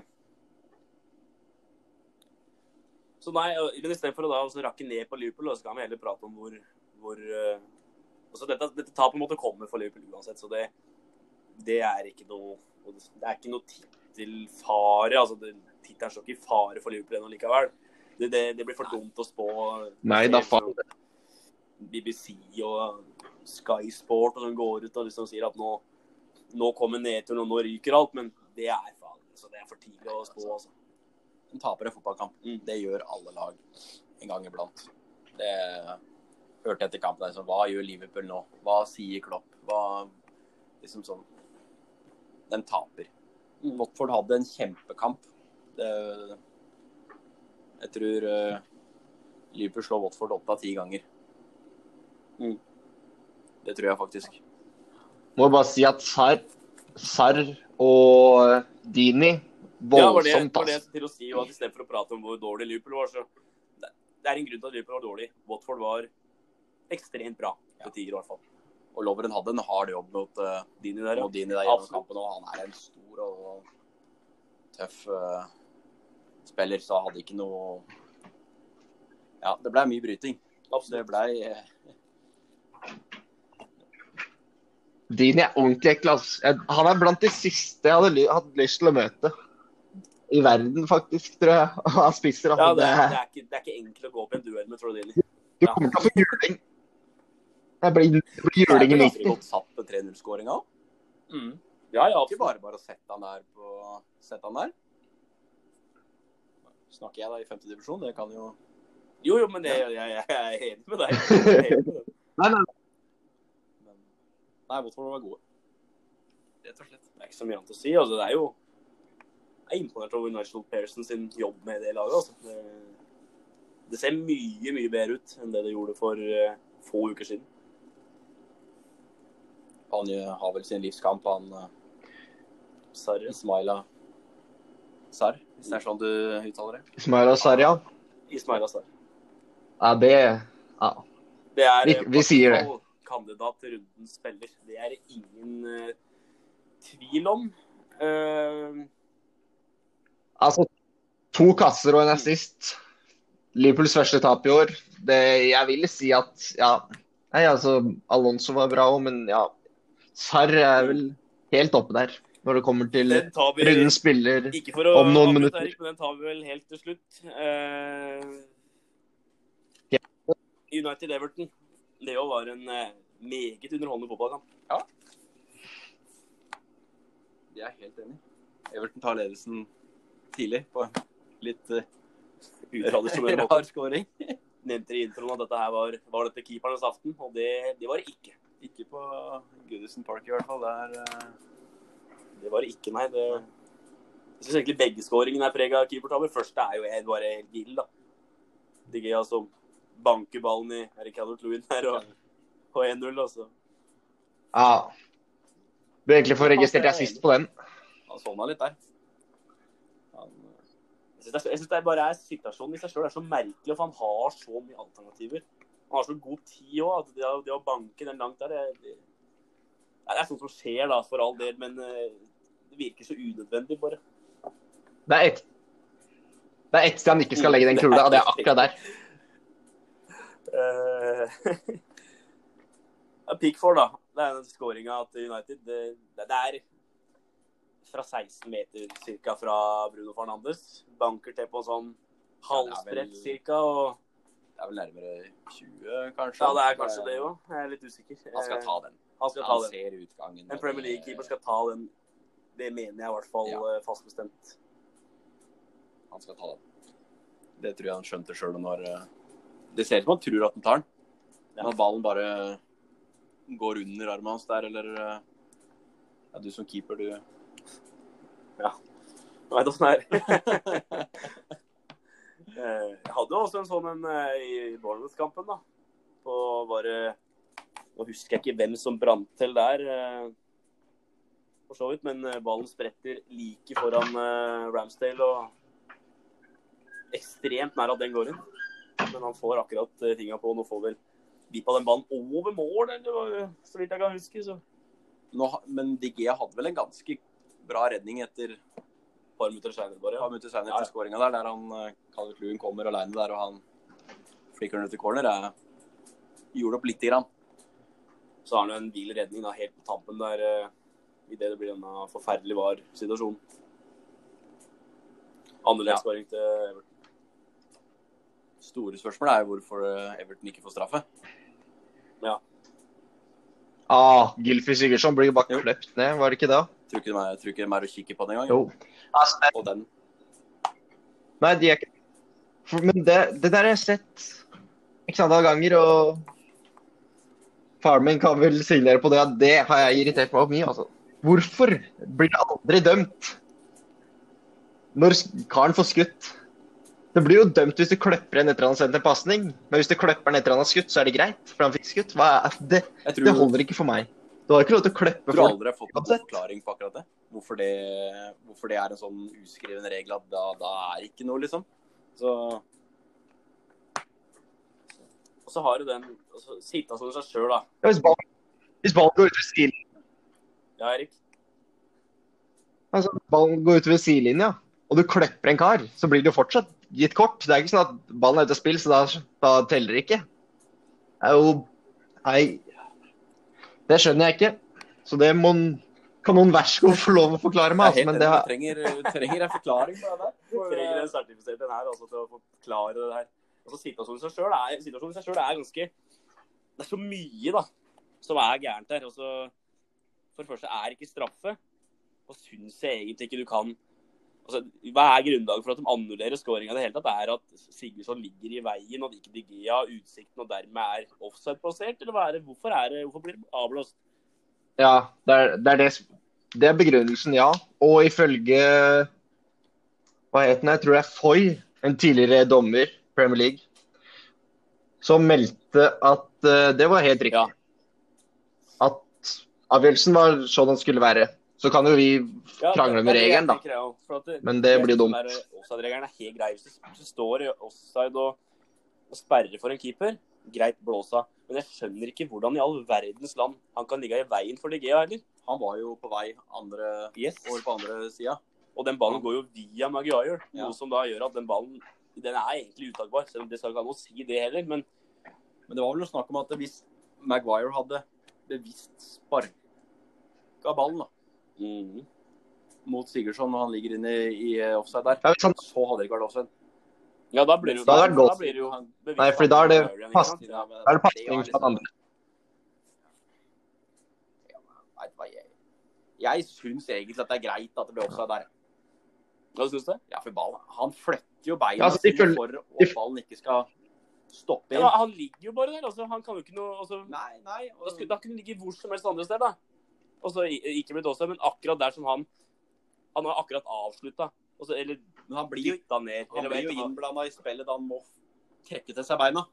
så nei, men istedenfor å da rakke ned på Liverpool, så kan vi heller prate om hvor, hvor uh... altså dette, dette tapet måtte komme for Liverpool uansett, så det, det er ikke noe Det er ikke noe tittelfare. altså Tittelen står ikke i fare for Liverpool ennå likevel. Det, det, det blir for dumt å spå. Nei da, faen. BBC og Sky Sport og de går ut og liksom sier at nå, nå kommer nedturen og nå ryker alt, men det er faen så det er for tidlig å spå. altså. De taper en fotballkamp. Det gjør alle lag en gang iblant. Det hørte jeg etter kampen. Altså, Hva gjør Liverpool nå? Hva sier Klopp? Hva liksom sånn De taper. Watford hadde en kjempekamp. Det, jeg tror uh, Liverpool slår Watford åtte av ti ganger. Mm. Det tror jeg faktisk. Må bare si at Sarr Sar og Dini Ja, var det, voldsomt, var det ass. til å si jo at Istedenfor å prate om hvor dårlig Liverpool var, så det, er en grunn til at Liverpool var dårlig. Watford var ekstremt bra på tiger, i hvert fall. Og Lovren hadde en hard jobb mot uh, Dini der, Og Dini der gjennom kampen. Og han er en stor og tøff uh, spiller, så hadde ikke noe Ja, det ble mye bryting. Absolutt. Det blei ble Dini er ordentlig ekkel. Han er blant de siste jeg hadde ly- hatt lyst til å møte. I verden, faktisk, tror jeg. Han spisser. Ja, Altså. det, er, det, det, er ikke, det er ikke enkelt å gå opp i en duell med Trondini du kommer til å få juling. Det blir, det blir juling i midten. 90. godt satt på 3-0-skåringa òg. Ja, ja, Ikke bare bare å sette han der på Sette han der. Snakker jeg da i femte divisjon? Det kan jo Jo, jo, men det, jeg, jeg, jeg er enig med deg. Nei. deg. Men Nei, Watford var gode. Rett og slett. Det er ikke så mye annet å si. Altså, det er jo Jeg er imponert over Nigel Pearson sin jobb med det laget. Altså. Det, det ser mye, mye bedre ut enn det det gjorde for uh, få uker siden. Han har vel sin livskamp, han uh, Sarre. Ismaila Sarr, hvis det er sånn du uttaler det. Ismaila Sarr, ja. Ismaila Sarr. Ja, det ja. Det er Vi- eh, vi sier det. kandidat til rundens spiller. Det er ingen uh, tvil om. Uh, Altså, to kasser og en assist. Liverpools første tap i år. Det, jeg vil si at ja Nei, altså, Alonso var bra òg, men ja. Sarr er vel helt oppe der når det kommer til rundens spiller vi noen spiller. Ikke for å om noen minutter. Erik, men den tar vi vel helt til slutt. Ja. United-Everton. Det òg var en eh, meget underholdende fotballkamp. Jeg er helt enig. Everton tar ledelsen tidlig på litt uh, Utradisjonell måte. rar skåring. Nevnte i introen at dette her var, var dette keepernes aften, og det, det var det ikke. Ikke på Goodison Park i hvert fall. Der uh... Det var det ikke, nei. Det, jeg syns egentlig begge skåringene er prega av keepertabber. Første er jo bare helt vill, da. De Gea som banker ballen i Erik Calvert Lewin her og, og 1-0, altså. Ja. Bør egentlig få registrert assist på den. han sovna litt der. Eh, Jeg syns det, bare er situasjonen i seg sjøl er så merkelig, for han har så mye alternativer. Han har så god tid òg, at det, det å banke den langt der det, det, det er sånt som skjer, da, for all del, men eh, det virker så unødvendig, bare. Det er ett det ett sted han ikke skal legge den kula, og det er akkurat der. Uh, ja, Pickford, da. Det er den skåringa til United. Det, det, er fra 16 meter cirka fra Bruno Fernandes. Banker til på sånn halvsprett cirka. Og, det er vel nærmere 20, kanskje. ja, det er kanskje det òg. Jeg er litt usikker. Han skal ta den. Han skal ta Han den. ser utgangen. En Premier League-keeper skal ta den. Det mener jeg i hvert fall Ja. eh, fast bestemt. Han skal ta den. Det tror jeg han skjønte sjøl når eh, Det ser ut som han tror at han tar den. Ja. at ballen bare går under armen hans der, eller eh, Ja, du som keeper, du Ja. Jeg veit åssen det er. Eh, Jeg hadde jo også en sånn en eh, i Bournemouth-kampen, da. På bare Nå husker jeg ikke hvem som brant til der, for så vidt, men ballen spretter like foran Ramsdale og ekstremt nær at den går inn. Men han får akkurat eh, tinga på. Nå får vel vippa den ballen over mål, eller så vidt jeg kan huske. Så. Nå, men DG hadde vel en ganske bra redning etter et par minutter senere bare. par Ja. minutter senere Ja, ja. etter skåringa der, der han eh, Kluen kommer alene der, og han flikker den ut i corner. Jeg gjorde opp lite grann. Så har han jo en vill redning da, helt på tampen der idet det blir denne forferdelig var-situasjonen. Annerledes skåring til Everton. Store spørsmålet er jo hvorfor eh, Everton ikke får straffe. Ja. Ah, Gylfi Sigurdsson blir bare kløpt ned, var det ikke det? Tror ikke de er, tror ikke de er å kikke på den engang. Jo. Altså, det, Og den nei, de er ikke For- Men det, det der har jeg sett x antall ganger, og faren min kan vel signere på det at det har jeg irritert meg mye. Altså. Hvorfor blir det aldri dømt når karen får skutt? Det blir jo dømt hvis du kløpper en etter han har sendt en pasning, men hvis du kløpper en etter han har skutt, så er det greit, for han fikk skutt. Hva det? Tror, Det holder ikke for meg. Du har ikke lov til å klippe tror folk. aldri jeg har fått uansett. forklaring på akkurat det. Hvorfor det, hvorfor det er en sånn uskreven regel at da, da er ikke noe, liksom. Så Og så har du den altså, Sitta som seg sjøl, da. Ja, hvis ballen, hvis ballen går ut ved sidelinja, Ja, Erik? altså, ballen går ut ved sidelinja, og du kløpper en kar, så blir det jo fortsatt gitt kort. Det er ikke sånn at ballen er ute av spill, så da, da teller det ikke. Det er jo Nei. Det skjønner jeg ikke. Så det må kan noen vær så god få lov å forklare meg. Altså, men det du har, trenger, trenger en forklaring på det der. Du Trenger eh, en sertifisert en her altså, til å forklare det her. Altså, situasjonen i seg sjøl er, situasjonen i seg selv er ganske Det er så mye da, som er gærent her. Altså, for det første er ikke straffe. Og syns jeg egentlig ikke du kan altså, Hva er grunnlaget for at de annullerer skåringa i det hele tatt? Er at Sigurdsson ligger i veien, og ikke Digea utsikten og dermed er offside-plassert? Eller er det? Hvorfor, er det, hvorfor blir det avblåst? ja, det er, det er det Det er begrunnelsen, ja. Og ifølge Hva het den? Jeg tror det er Foy, en tidligere dommer Premier League, som meldte at uh, det var helt riktig. Ja. At avgjørelsen var sånn den skulle være. Så kan jo vi Ja, krangle med regelen, da. ja. Men det blir dumt. Offside-regelen er helt grei. Hvis du står i offside og, og sperrer for en keeper, greit blåsa. Men jeg skjønner ikke hvordan i all verdens land han kan ligge i veien for Ligea Gea heller. Han var jo på vei andre, Yes. over på andre sida. Og den ballen går jo via Maguire, Ja. noe som da gjør at den ballen den er egentlig utakbar. Selv om det skal ikke ha noe å si, det heller. Men Men det var vel noe snakk om at hvis Maguire hadde bevisst sparka ballen da, mm, mot Sigurdsson når han ligger inne i eh, offside der, Ja, så hadde ikke vært offside. Ja, da blir det jo Da det da blir det jo bevisst Nei, for da er det? Ja, er pasning fra den andre. Jeg, jeg syns egentlig at det er greit at det blir offside der. Hva syns du? Ja, for ballen Han flytter jo beina Ja, altså, sine følger- for at ballen ikke skal stoppe Ja, inn. han ligger jo bare der. altså. Han kan jo ikke noe altså, Nei, nei. Da, skulle, da kunne han ligge hvor som helst andre steder, da. Og så ikke blitt også, men akkurat der som han Han har akkurat avslutta. Eller Men han blir jo ned. han blir jo innblanda i spillet da han må trekke til seg beina.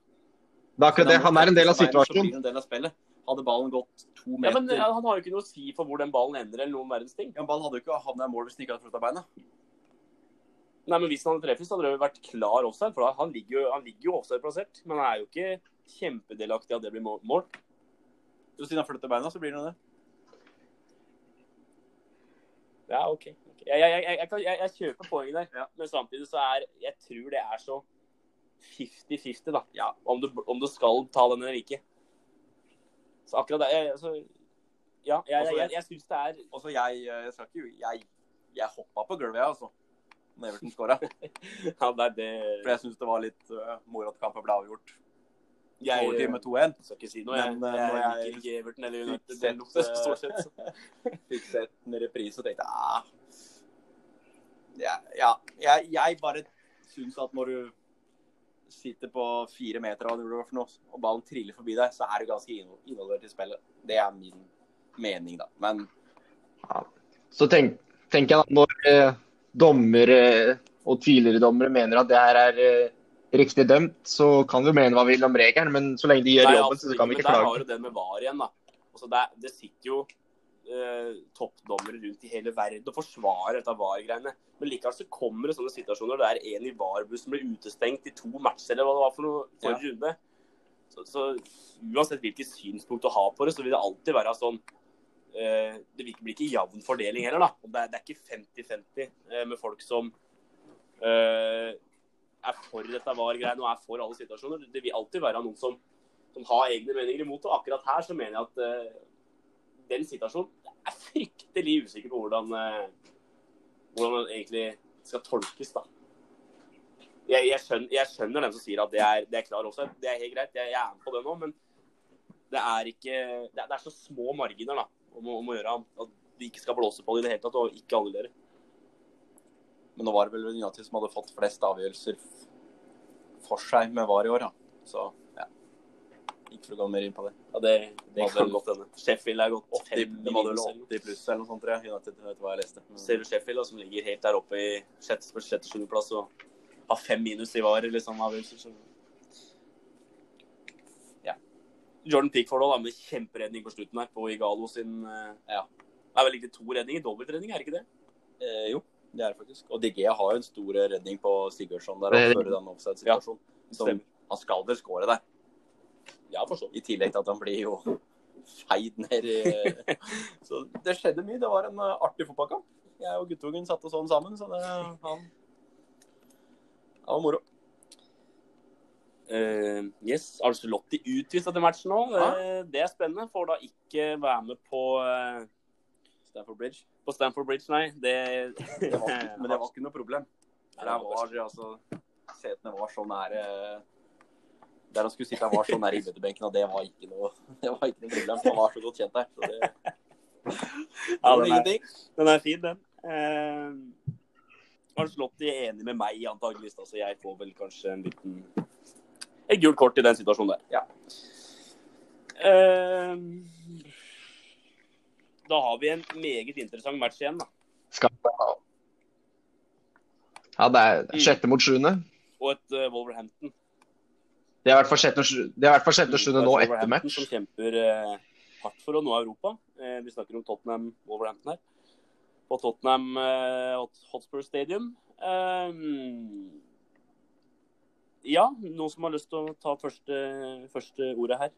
Det er akkurat det. Han er en del av Så blir situasjonen. en del av spillet. Hadde ballen gått to meter ja, men ja, Han har jo ikke noe å si for hvor den ballen ender, eller noen verdens ting. Ja, Ballen hadde jo ikke havna i mål hvis den ikke hadde flytta beina. Nei, men Hvis han hadde treffet, så hadde det vært klar offside. For da, han ligger jo, han ligger jo offside-plassert. Men han er jo ikke kjempedelaktig av det blir mål-. Så siden han flytter beina, så blir det noe det. Ja, OK. Jeg, jeg, jeg, kan, jeg, kjøper poenget der, Ja. men samtidig så er Jeg tror det er så 50-50, da. Ja. Om, du, om du skal ta den eller ikke. Så akkurat det altså, Ja, jeg, jeg, jeg, syns det er Og så jeg, jeg skal ikke Jeg, jeg hoppa på gulvet, jeg, altså. Når Everton skåra. Ja, det er det For jeg syns det var litt uh, moro at kampen ble avgjort. Jeg Overtid med 2-1. skal ikke si noe. Jeg, Men, jeg, jeg, jeg liker ikke Everton eller fikk United. sett, lukter stort sett. så. Fikk sett en reprise og tenkte ah. Ja, ja jeg, jeg bare syns at når du sitter på fire meter av noe, og ballen triller forbi deg, så er du ganske involvert i spillet. Det er min mening, da. Men Så tenk, tenker jeg da, når eh, dommere og tidligere dommere mener at det her er eh, riktig dømt, så kan vi mene hva vi vil om regelen, men så lenge de gjør Nei, jobben, så kan vi men ikke Der har klage. du den med VAR igjen, da. Altså, det, det sitter jo eh, toppdommere rundt i hele verden og forsvarer dette VAR-greiene. Men likevel så kommer det sånne situasjoner der en i VAR-bussen blir utestengt i to matcher, eller hva det var for noe forrige runde. Så, så uansett hvilket synspunkt du har på det, så vil det alltid være sånn eh, Det blir ikke jevn fordeling heller, da. Det er, det er ikke 50-50 eh, med folk som eh, er for dette VAR-greiene og er for alle situasjoner. Det vil alltid være noen som, som har egne meninger imot det. Akkurat her så mener jeg at uh, den situasjonen er fryktelig usikker på hvordan, uh, hvordan den egentlig skal tolkes. da. Jeg, jeg, skjønner, jeg, skjønner, dem som sier at det er, det er klar også. Det er helt greit, jeg, jeg er med på det nå. Men det er, ikke, det er, det er så små marginer da, om, om, å gjøre at de ikke skal blåse på det i det hele tatt, og ikke annullere. Men nå var det vel United som hadde fått flest avgjørelser for seg med VAR i år, da. Så ja. Ikke for å gå mer inn på det. Ja, Det, det kan godt hende. Sheffield er gått 80, de hadde vel 80 pluss eller noe sånt, tror jeg. United, vet hva jeg leste. Men... Ser du Sheffield, da, som ligger helt der oppe i sjette-sjuendeplass og har fem minus i VAR, liksom, avgjørelser, så Ja. Jordan Pickford da, med kjemperedning på slutten her på Igalo sin eh, Ja. Det er vel ikke to redninger? Dobbeltredning, er det ikke det? Eh, jo, det er det faktisk. Og DG har jo en stor redning på Sigurdsson der og før den offside-situasjonen. Ja, han skal vel skåre der. Ja, for så. I tillegg til at han blir jo feid ned i Så det skjedde mye. Det var en eh, artig fotballkamp. Jeg og guttungen satte sånn sammen, så det, han, det var moro. Uh, yes, Arcelotti utvist etter matchen nå. Uh, det er spennende. Får da ikke være med på uh, Stamford Bridge. På Stamford Bridge, nei. Det, det var, men det var ikke noe problem. For Der var, altså, setene var så nære Der han skulle sitte, var så nære innbytterbenken, og det var ikke noe, det var ikke noe problem. Han var så godt kjent der. Så det, ja, den, er, den er fin, den. Uh, Arnslotti er enig med meg, antageligvis, så jeg får vel kanskje en liten et gult kort i den situasjonen der. Ja. Uh, da har vi en meget interessant match igjen, da. Ja, det er sjette mot sjuende. Og et uh, Wolverhampton. Det er i hvert fall sjette og sjuende nå etter match. Som kjemper uh, hardt for å nå Europa. Uh, vi snakker om Tottenham Wolverhampton her. På Tottenham Hotspur Stadium. ja, noen som har lyst til å ta første, første ordet her?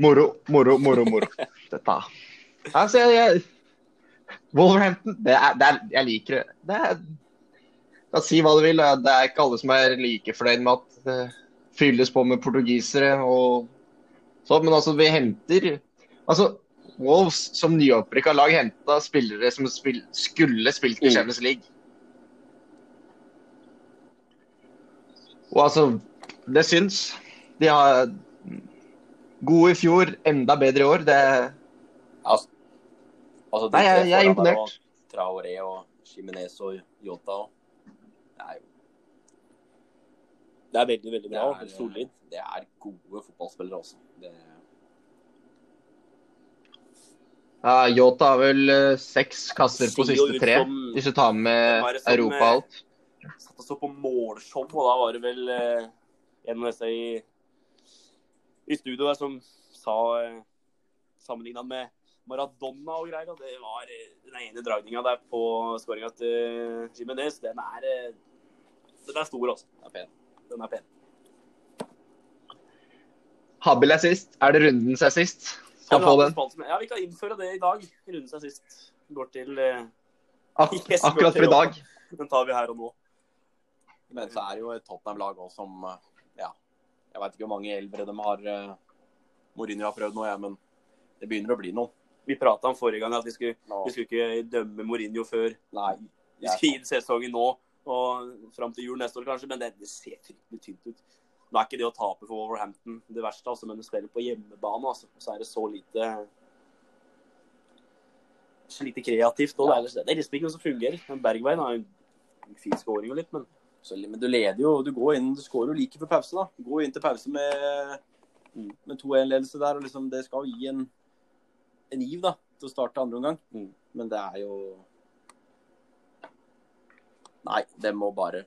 Moro, moro, moro, moro. Dette. Altså, jeg, jeg Wolverhampton, det er, det er, jeg liker det. det er, kan si hva du vil. Det er ikke alle som er like fornøyd med at det fylles på med portugisere og sånn, men altså, vi henter Altså, Wolves som nyopprykka lag henta spillere som spil, skulle spilt i mm. Champions League. Og altså, det syns. De har God i fjor, enda bedre i år. Det altså, altså, Nei, jeg, jeg er imponert. Traoré og Chimenez og Yota Det er jo Det er veldig, veldig bra. Det er, solid. Det er gode fotballspillere også. Det... Ja, Yota har vel uh, seks kasser på siste tre, som, hvis du tar med Europa og alt. Satt og så på målshow, og da var det vel uh, en av disse i i studio der som sa eh, sammenligna med Maradona og greier. Det var eh, den ene dragninga der på skåringa til Jimenez. Den er, eh, den er stor, altså. Den er pen. Den er pen. Habil er sist. Er det rundens seg sist? Skal få den. Ja, vi kan innføre det i dag. Runden er sist. Går til Ak yes, Akkurat for i dag. Den tar vi her og nå. Men så er det jo et Tottenham-lag òg som jeg veit ikke hvor mange eldre de har uh, Mourinho har prøvd nå, jeg, men det begynner å bli noe. Vi prata om forrige gang at vi skulle, no. vi skulle ikke dømme Mourinho før Nei, vi skulle gi sesongen nå og fram til jul neste år, kanskje. Men det, det ser fryktelig tynt ut. Nå er ikke det å tape for Wolverhampton det verste, altså, men å spille på hjemmebane, altså, så er det så lite så lite kreativt. Og ja. Det er liksom ikke noe som fungerer. Bergveien har en fin skåring og litt, men men du leder jo. Du går inn, du skårer jo like før pause, da. Du går inn til pause med, med 2-1-ledelse der. og liksom Det skal jo gi en, en giv da, til å starte andre omgang. Mm. Men det er jo Nei, det må bare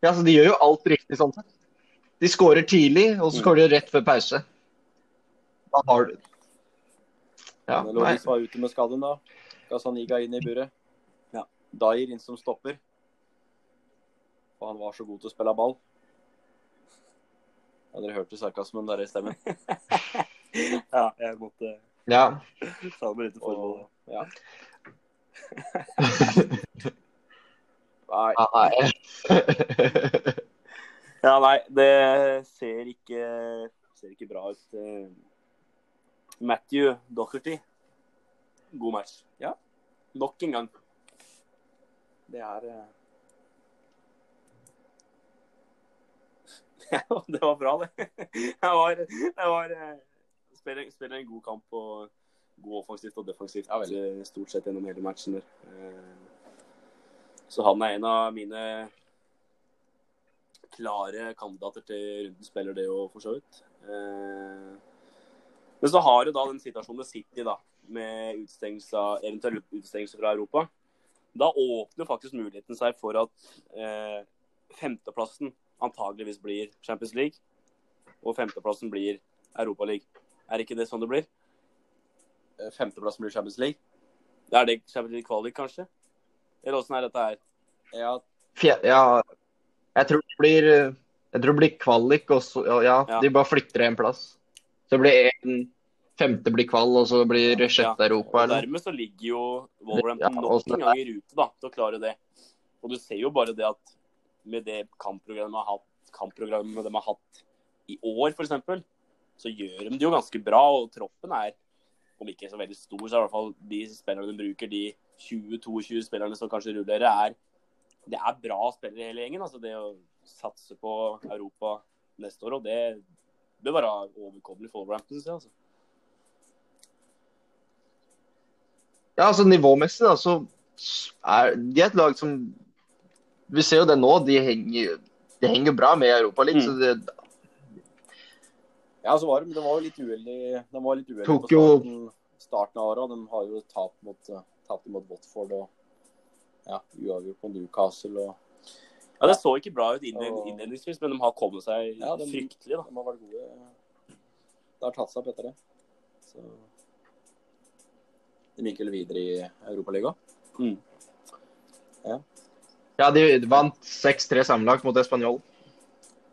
Ja, så De gjør jo alt riktig sånn sett. De skårer tidlig, og så mm. skårer de rett før pause. Da har du Ja, Lovis var ute med skaden da. Gazaniga inn i buret. Ja. Dyer inn som stopper. For han var så god til å spille ball. Ja, dere hørte sarkasmen der i stemmen. Ja, jeg måtte Ja. ta med litt forbehold. Og, ja. Nei, Ah, nei. Ja, nei, det ser ikke, ser ikke bra ut. Eh, Matthew Docherty. God match. Ja. Nok en gang. det er eh, Ja, det var bra, det. Jeg var, jeg var eh, spiller, spiller en god kamp og god offensivt og defensivt Ja, stort sett gjennom hele matchen der. Eh, Så han er en av mine klare kandidater til runden spiller, det for så vidt. Eh, Men så har du da den situasjonen med City, da, med eventuell utestengelse fra Europa. Da åpner faktisk muligheten seg for at eh, femteplassen antageligvis blir Champions League, og femteplassen blir Europa League. Er ikke det sånn det blir? Femteplassen blir Champions League. Er det Champions League kvalik, kanskje? Eller åssen er dette her? Ja, Ja, jeg tror det blir Jeg tror det blir kvalik, og så Ja, Ja. de bare flytter en plass. Så det blir en femte blir kval, og så blir det sjette Europa, Og eller? dermed så ligger jo Wolverhampton Ja, nok en gang i rute da, til å klare det. Og du ser jo bare det at med det kampprogrammet de har hatt, kampprogrammet de har hatt i år, f.eks., så gjør de det jo ganske bra. Og troppen er, om ikke så veldig stor, så er i hvert fall de spillerne de bruker, de 20-22 spillerne som kanskje rullerer, er det er bra spillere i hele gjengen. altså Det å satse på Europa neste år, og det bør være overkommelig for Wolverhampton, altså. Ja, altså nivåmessig, da, så er de er et lag som Vi ser jo det nå, de henger, de henger bra med i Europaligaen. Mm. Så det, ja så var de, de var jo litt uheldige uheldig på starten, starten av året. De har jo tapt mot, eh, tapt mot Watford og ja, uavgjort på Newcastle. og Ja, Det så ikke bra ut innled- innledningsvis, men de har kommet seg Ja, de- fryktelig. da. De har vært gode. Det har tatt seg opp etter det. Så De gikk vel videre i Europaligaen. ja, de vant 6-3 sammenlagt mot Español.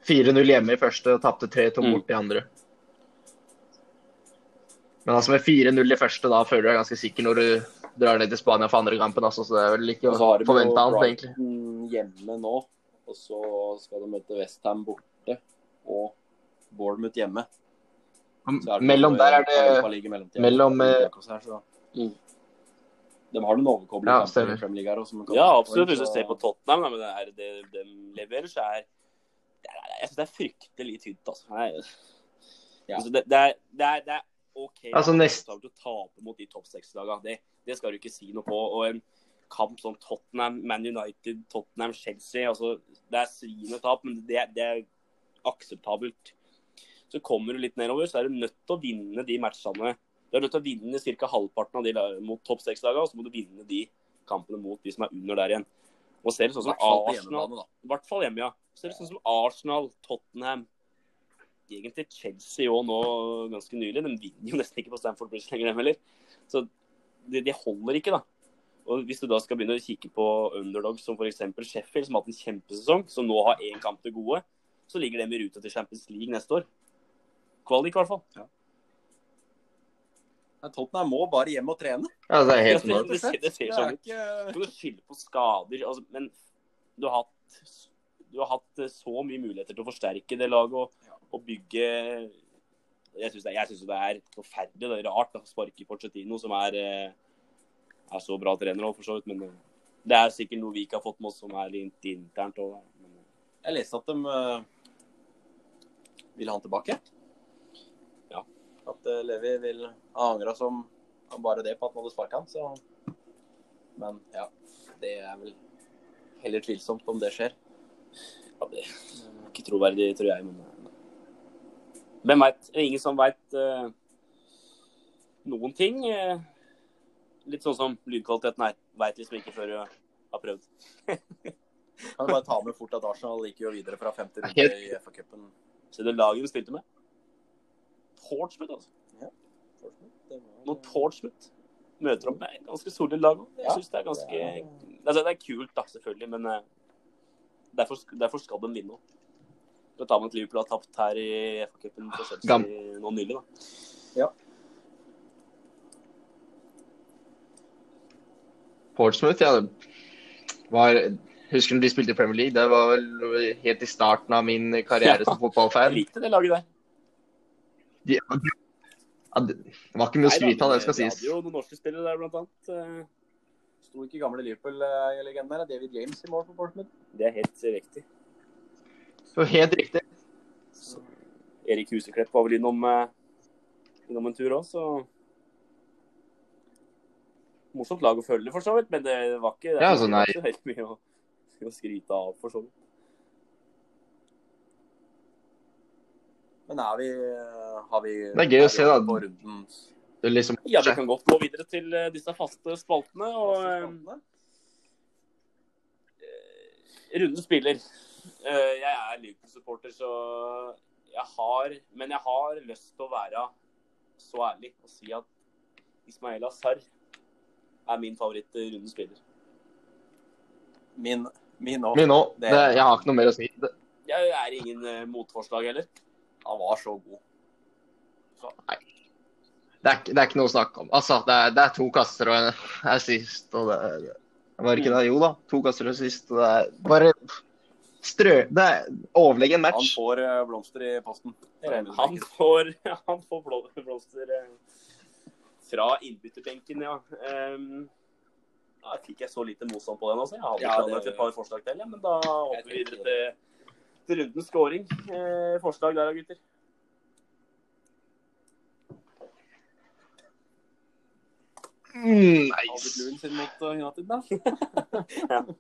4-0 hjemme i første og tapte 3-2 Mm. bort i andre. Men altså med 4-0 i første, da føler du deg ganske sikker når du drar ned til Spania for andre kampen. Altså, så det er vel ikke jo forventa annet, egentlig. Hjemme nå. Og så skal de møte Westham borte og Bournemouth hjemme. Så er det Mellom noe der er det Europaliga i mellomtiden. mellom, eh, Her, så. Mm. De har noen overkomelige Ja, kamper i Premier League her også. kan- Ja, absolutt. Hvis du ser på Tottenham, da, men det, er, det de leverer, så er det er- Jeg syns det er fryktelig tynt. altså. Nei, Ja. altså det, det, er, det, er, det er OK Altså, nest- å tape mot de topp seks-lagene. Det, det skal du ikke si noe på. Og en kamp som Tottenham, Man United, Tottenham, Chelsea altså, Det er sviende tap, men det, det er akseptabelt. Så kommer du litt nedover, så er du nødt til å vinne de matchene. Du er nødt til å vinne ca. halvparten av de mot topp seks-lagene, og så må du vinne de kampene mot de som er under der igjen. Og ser det sånn som Arsenal. I hvert fall hjemme, ja. Ser det sånn som Arsenal, Tottenham Egentlig Chelsea òg nå ganske nylig. De vinner jo nesten ikke på Stamford Bridge lenger, dem heller. Så det, det holder ikke, da. Og Hvis du da skal begynne å kikke på underdogs som f.eks. Sheffield, som har hatt en kjempesesong, som nå har én kamp til gode, så ligger de i ruta til Champions League neste år. Kvalik, i hvert fall. Nei, Tottenham må bare hjem og trene. Ja, det er helt Det- det ser- det ser sånn ut. ikke- Så kan du skylde på skader, altså, men du har hatt du har hatt eh, så mye muligheter til å forsterke det laget og, og bygge Jeg syns det, synes det er forferdelig det er rart å sparke Porcetino, som er, eh, er så bra trener òg, for så vidt. Men eh, det er sikkert noe vi ikke har fått med oss som er litt internt òg. Jeg leste at de uh, vil ha han tilbake. At eh, Levi vil ha angra som bare det på at han hadde sparka han, så Men ja, det er vel heller tvilsomt om det skjer. Ja, det er ikke troverdig, tror jeg. Men eh, hvem veit? Er ingen som veit noen ting. eh. litt sånn som lydkvaliteten her. Veit liksom ikke før du har prøvd. Kan du bare ta med fort at Arsenal gikk jo videre fra femte runde Helt- i FA-cupen. Så det laget du spilte med Portsmouth, altså. Når Portsmouth møter opp med et ganske solid lag. òg. Jeg Ja, synes det er ganske det altså, Det er kult, da, selvfølgelig, men eh, Derfor, derfor skal de vinne òg. Med tanke på at Liverpool har tapt her i FA-cupen for Chelsea nå nylig. da. Portsmouth, ja. det Var, husker du de spilte i Premier League? Det var vel helt i starten av min karriere som Jeg fotballfan. likte det laget der. De, ja, det var ikke mye å skryte av, det skal sies. Vi hadde jo noen norske spillere der, blant annet. Eh, Sto ikke gamle Liverpool-legenden der? David James i mål for Portsmouth? Det er helt riktig. Så helt riktig. Erik Huseklepp var vel innom, eh, innom en tur òg, så Morsomt lag å følge, for så vidt, men det var ikke, det Ja, altså, ikke helt mye å, å skryte av, for så vidt. Men er vi Har vi Det er gøy å se, da. På runden Det er liksom, Ja, vi kan godt gå videre til eh, disse faste spaltene. og eh, Runden spiller. Eh, Jeg er Liverpool-supporter, så jeg har Men jeg har lyst til å være så ærlig og si at Ismael Azar er min favoritt runden spiller. Min min òg. min òg. Jeg har ikke noe mer å si. Det, Jeg er ingen eh, motforslag heller. Han var så god. det, er, det er ikke noe å snakke om. Altså, det er, det er to kasser og en assist, og det er Var ikke det? Jo da, to kasser og assist, og det er bare strø... Det er overlegen Han får eh, blomster i posten. Han får, han får blomster eh, fra innbytterbenken, ja. Um, da fikk jeg så lite motstand på den også. Jeg hadde Ja, det- et par forslag til, men da hopper vi videre til, til rundens scoring. Eh, forslag der da, gutter. Mm, nice. Lewin sin mot uh, United, da. Ja.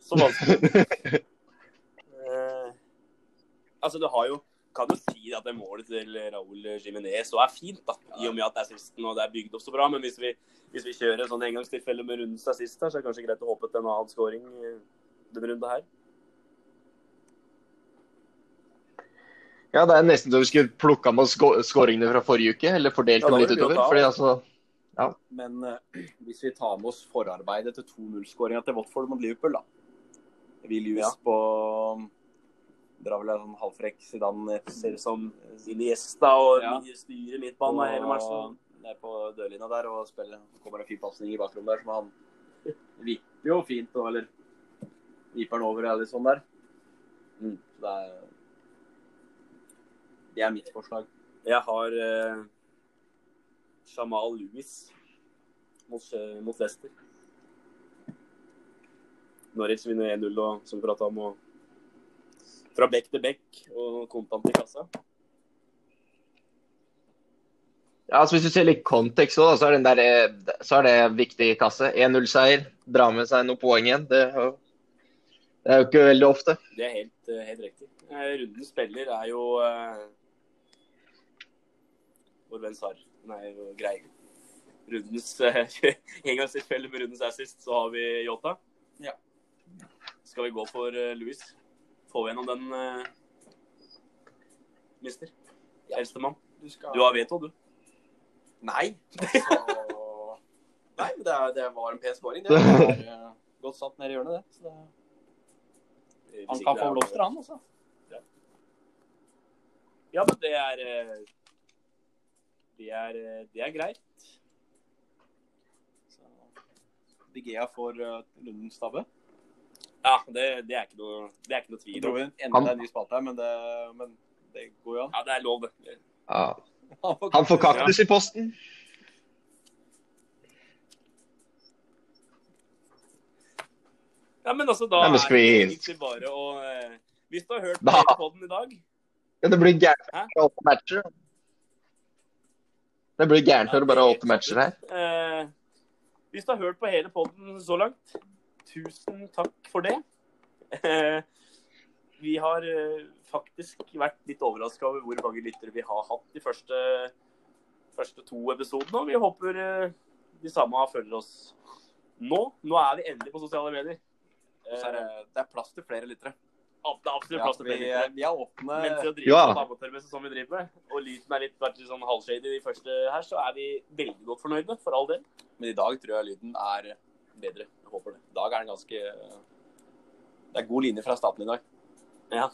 Så vanskelig. Eh, altså, du har jo kan jo si at det målet til Raúl Jiménez så er fint, da. I og med at det er sisten og det er bygd opp så bra. Men hvis vi, hvis vi kjører sånn engangstilfelle med rundens assist her, så er det kanskje greit å håpe på en annen scoring eh, denne runden her. Ja, det er nesten så vi skulle plukka med skåringene fra forrige uke, eller fordelt Ja, dem litt utover. Fordi altså Men uh, hvis vi tar med oss forarbeidet til 2-0-skåringa til Watford mot Liverpool, da. Vil Lewis Ja. på Drar vel en sånn halvfrekk Zidane Ser ut som Iniesta og Ja. styrer midtbanen hele matchen. Ned på dørlinja der og spiller. Kommer en fin pasning i bakrommet der som han vipper jo fint, og, eller viper den over eller sånn der. Mm. Så det er Det er mitt forslag. Jeg har eh, Jamal Lewis mot, eh, mot Leicester. Norwich vinner 1-0, og som vi prata om, og fra bekk til bekk og kontant i kassa. Ja, altså Hvis du ser litt kontekst også, så er, den der, eh, så er det viktig kasse. 1-0-seier, dra med seg noen poeng igjen. Det, det er jo ikke veldig ofte. Det er helt, eh, helt riktig. Runden Rundens spiller er jo eh, Vår venn Sar. Nei, grei. Rundens eh, engangstilfelle med rundens assist, så har vi Yota. Ja. Skal vi gå for eh, Louis? Få gjennom den, uh, mister? Eldstemann. Du, skal... Du har veto, du. Nei. Altså Nei, men det, det var en pen scoring. Det er uh, godt satt ned i hjørnet, det. Så det... Han kan få er- blomster, han også. Ja, men det er eh, Det er, eh, det er greit. Så... Digea får uh, rundens tabbe. Ja, det, det, er ikke noe, det er ikke noe tvil dro inn enda en ny spalte her, men det, men det går jo an. Ja, det er lov, det. Ja. Han får, Han får kaktus i posten. Ja, men altså, da Nei, men er det vi- egentlig bare å eh, Hvis du har hørt på Da- hele podden i dag Ja, det blir gærent med åtte matcher. Det blir gærent når det bare er åtte matcher her. eh, Hvis du har hørt på hele podden så langt, tusen takk for det. Eh, vi har eh, faktisk vært litt overraska over hvor mange lyttere vi har hatt de første, første to episodene. Og vi håper eh, de samme følger oss nå. Nå er vi endelig på sosiale medier. Så er det, Eh, det er plass til flere lyttere. det er absolutt plass til flere lyttere. vi er åpne. Mens vi driver drive Ja. amatørmessig som vi driver med, og lyden er litt, vært litt sånn halvshady de første her, så er vi veldig godt fornøyde, for all del. Men i dag tror jeg lyden er bedre. Jeg håper det. I dag er den ganske Det er god linje fra staten i dag. Ja.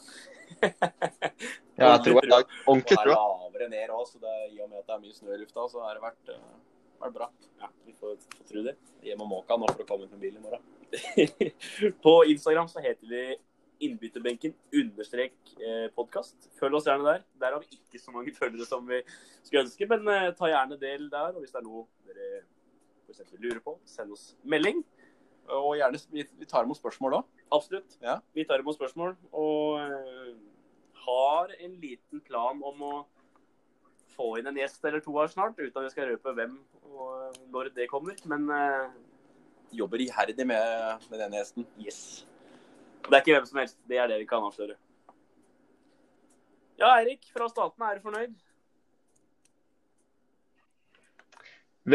Ja, jeg tror jeg dag. Ordentlig er trua. lavere ned òg, så det, i og med at det er mye snø i lufta, så har det vært, uh, vært bra. ja, vi får, får tro det. Hjem og måka nå for å komme ut med bil i morgen. På Instagram så heter vi Innbytterbenken understrek eh, podkast. Følg oss gjerne der. Der har vi ikke så mange følgere som vi skulle ønske, men eh, ta gjerne del der. Og hvis det er noe dere for eksempel lurer på, send oss melding. Og gjerne, vi, vi tar imot spørsmål òg. Absolutt. Ja. Vi tar imot spørsmål og eh, har en liten plan om å få inn en gjest eller to her snart, uten at vi skal røpe hvem og når det kommer. Men uh, Jobber iherdig med, med denne gjesten. yes. Det er ikke hvem som helst. Det er det vi kan avsløre. Ja, Eirik fra Staten, er du fornøyd?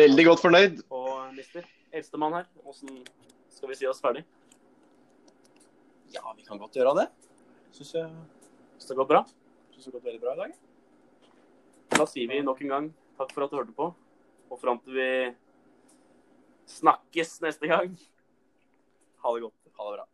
Veldig godt fornøyd. Og mister, eldstemann her, åssen skal vi si oss ferdig? Ja, vi kan godt gjøre det. Syns jeg Hvis det går bra? synes det har gått veldig bra i dag. Da sier vi nok en gang takk for at du hørte på. Og fram til vi snakkes neste gang, ha det godt. Ha det bra.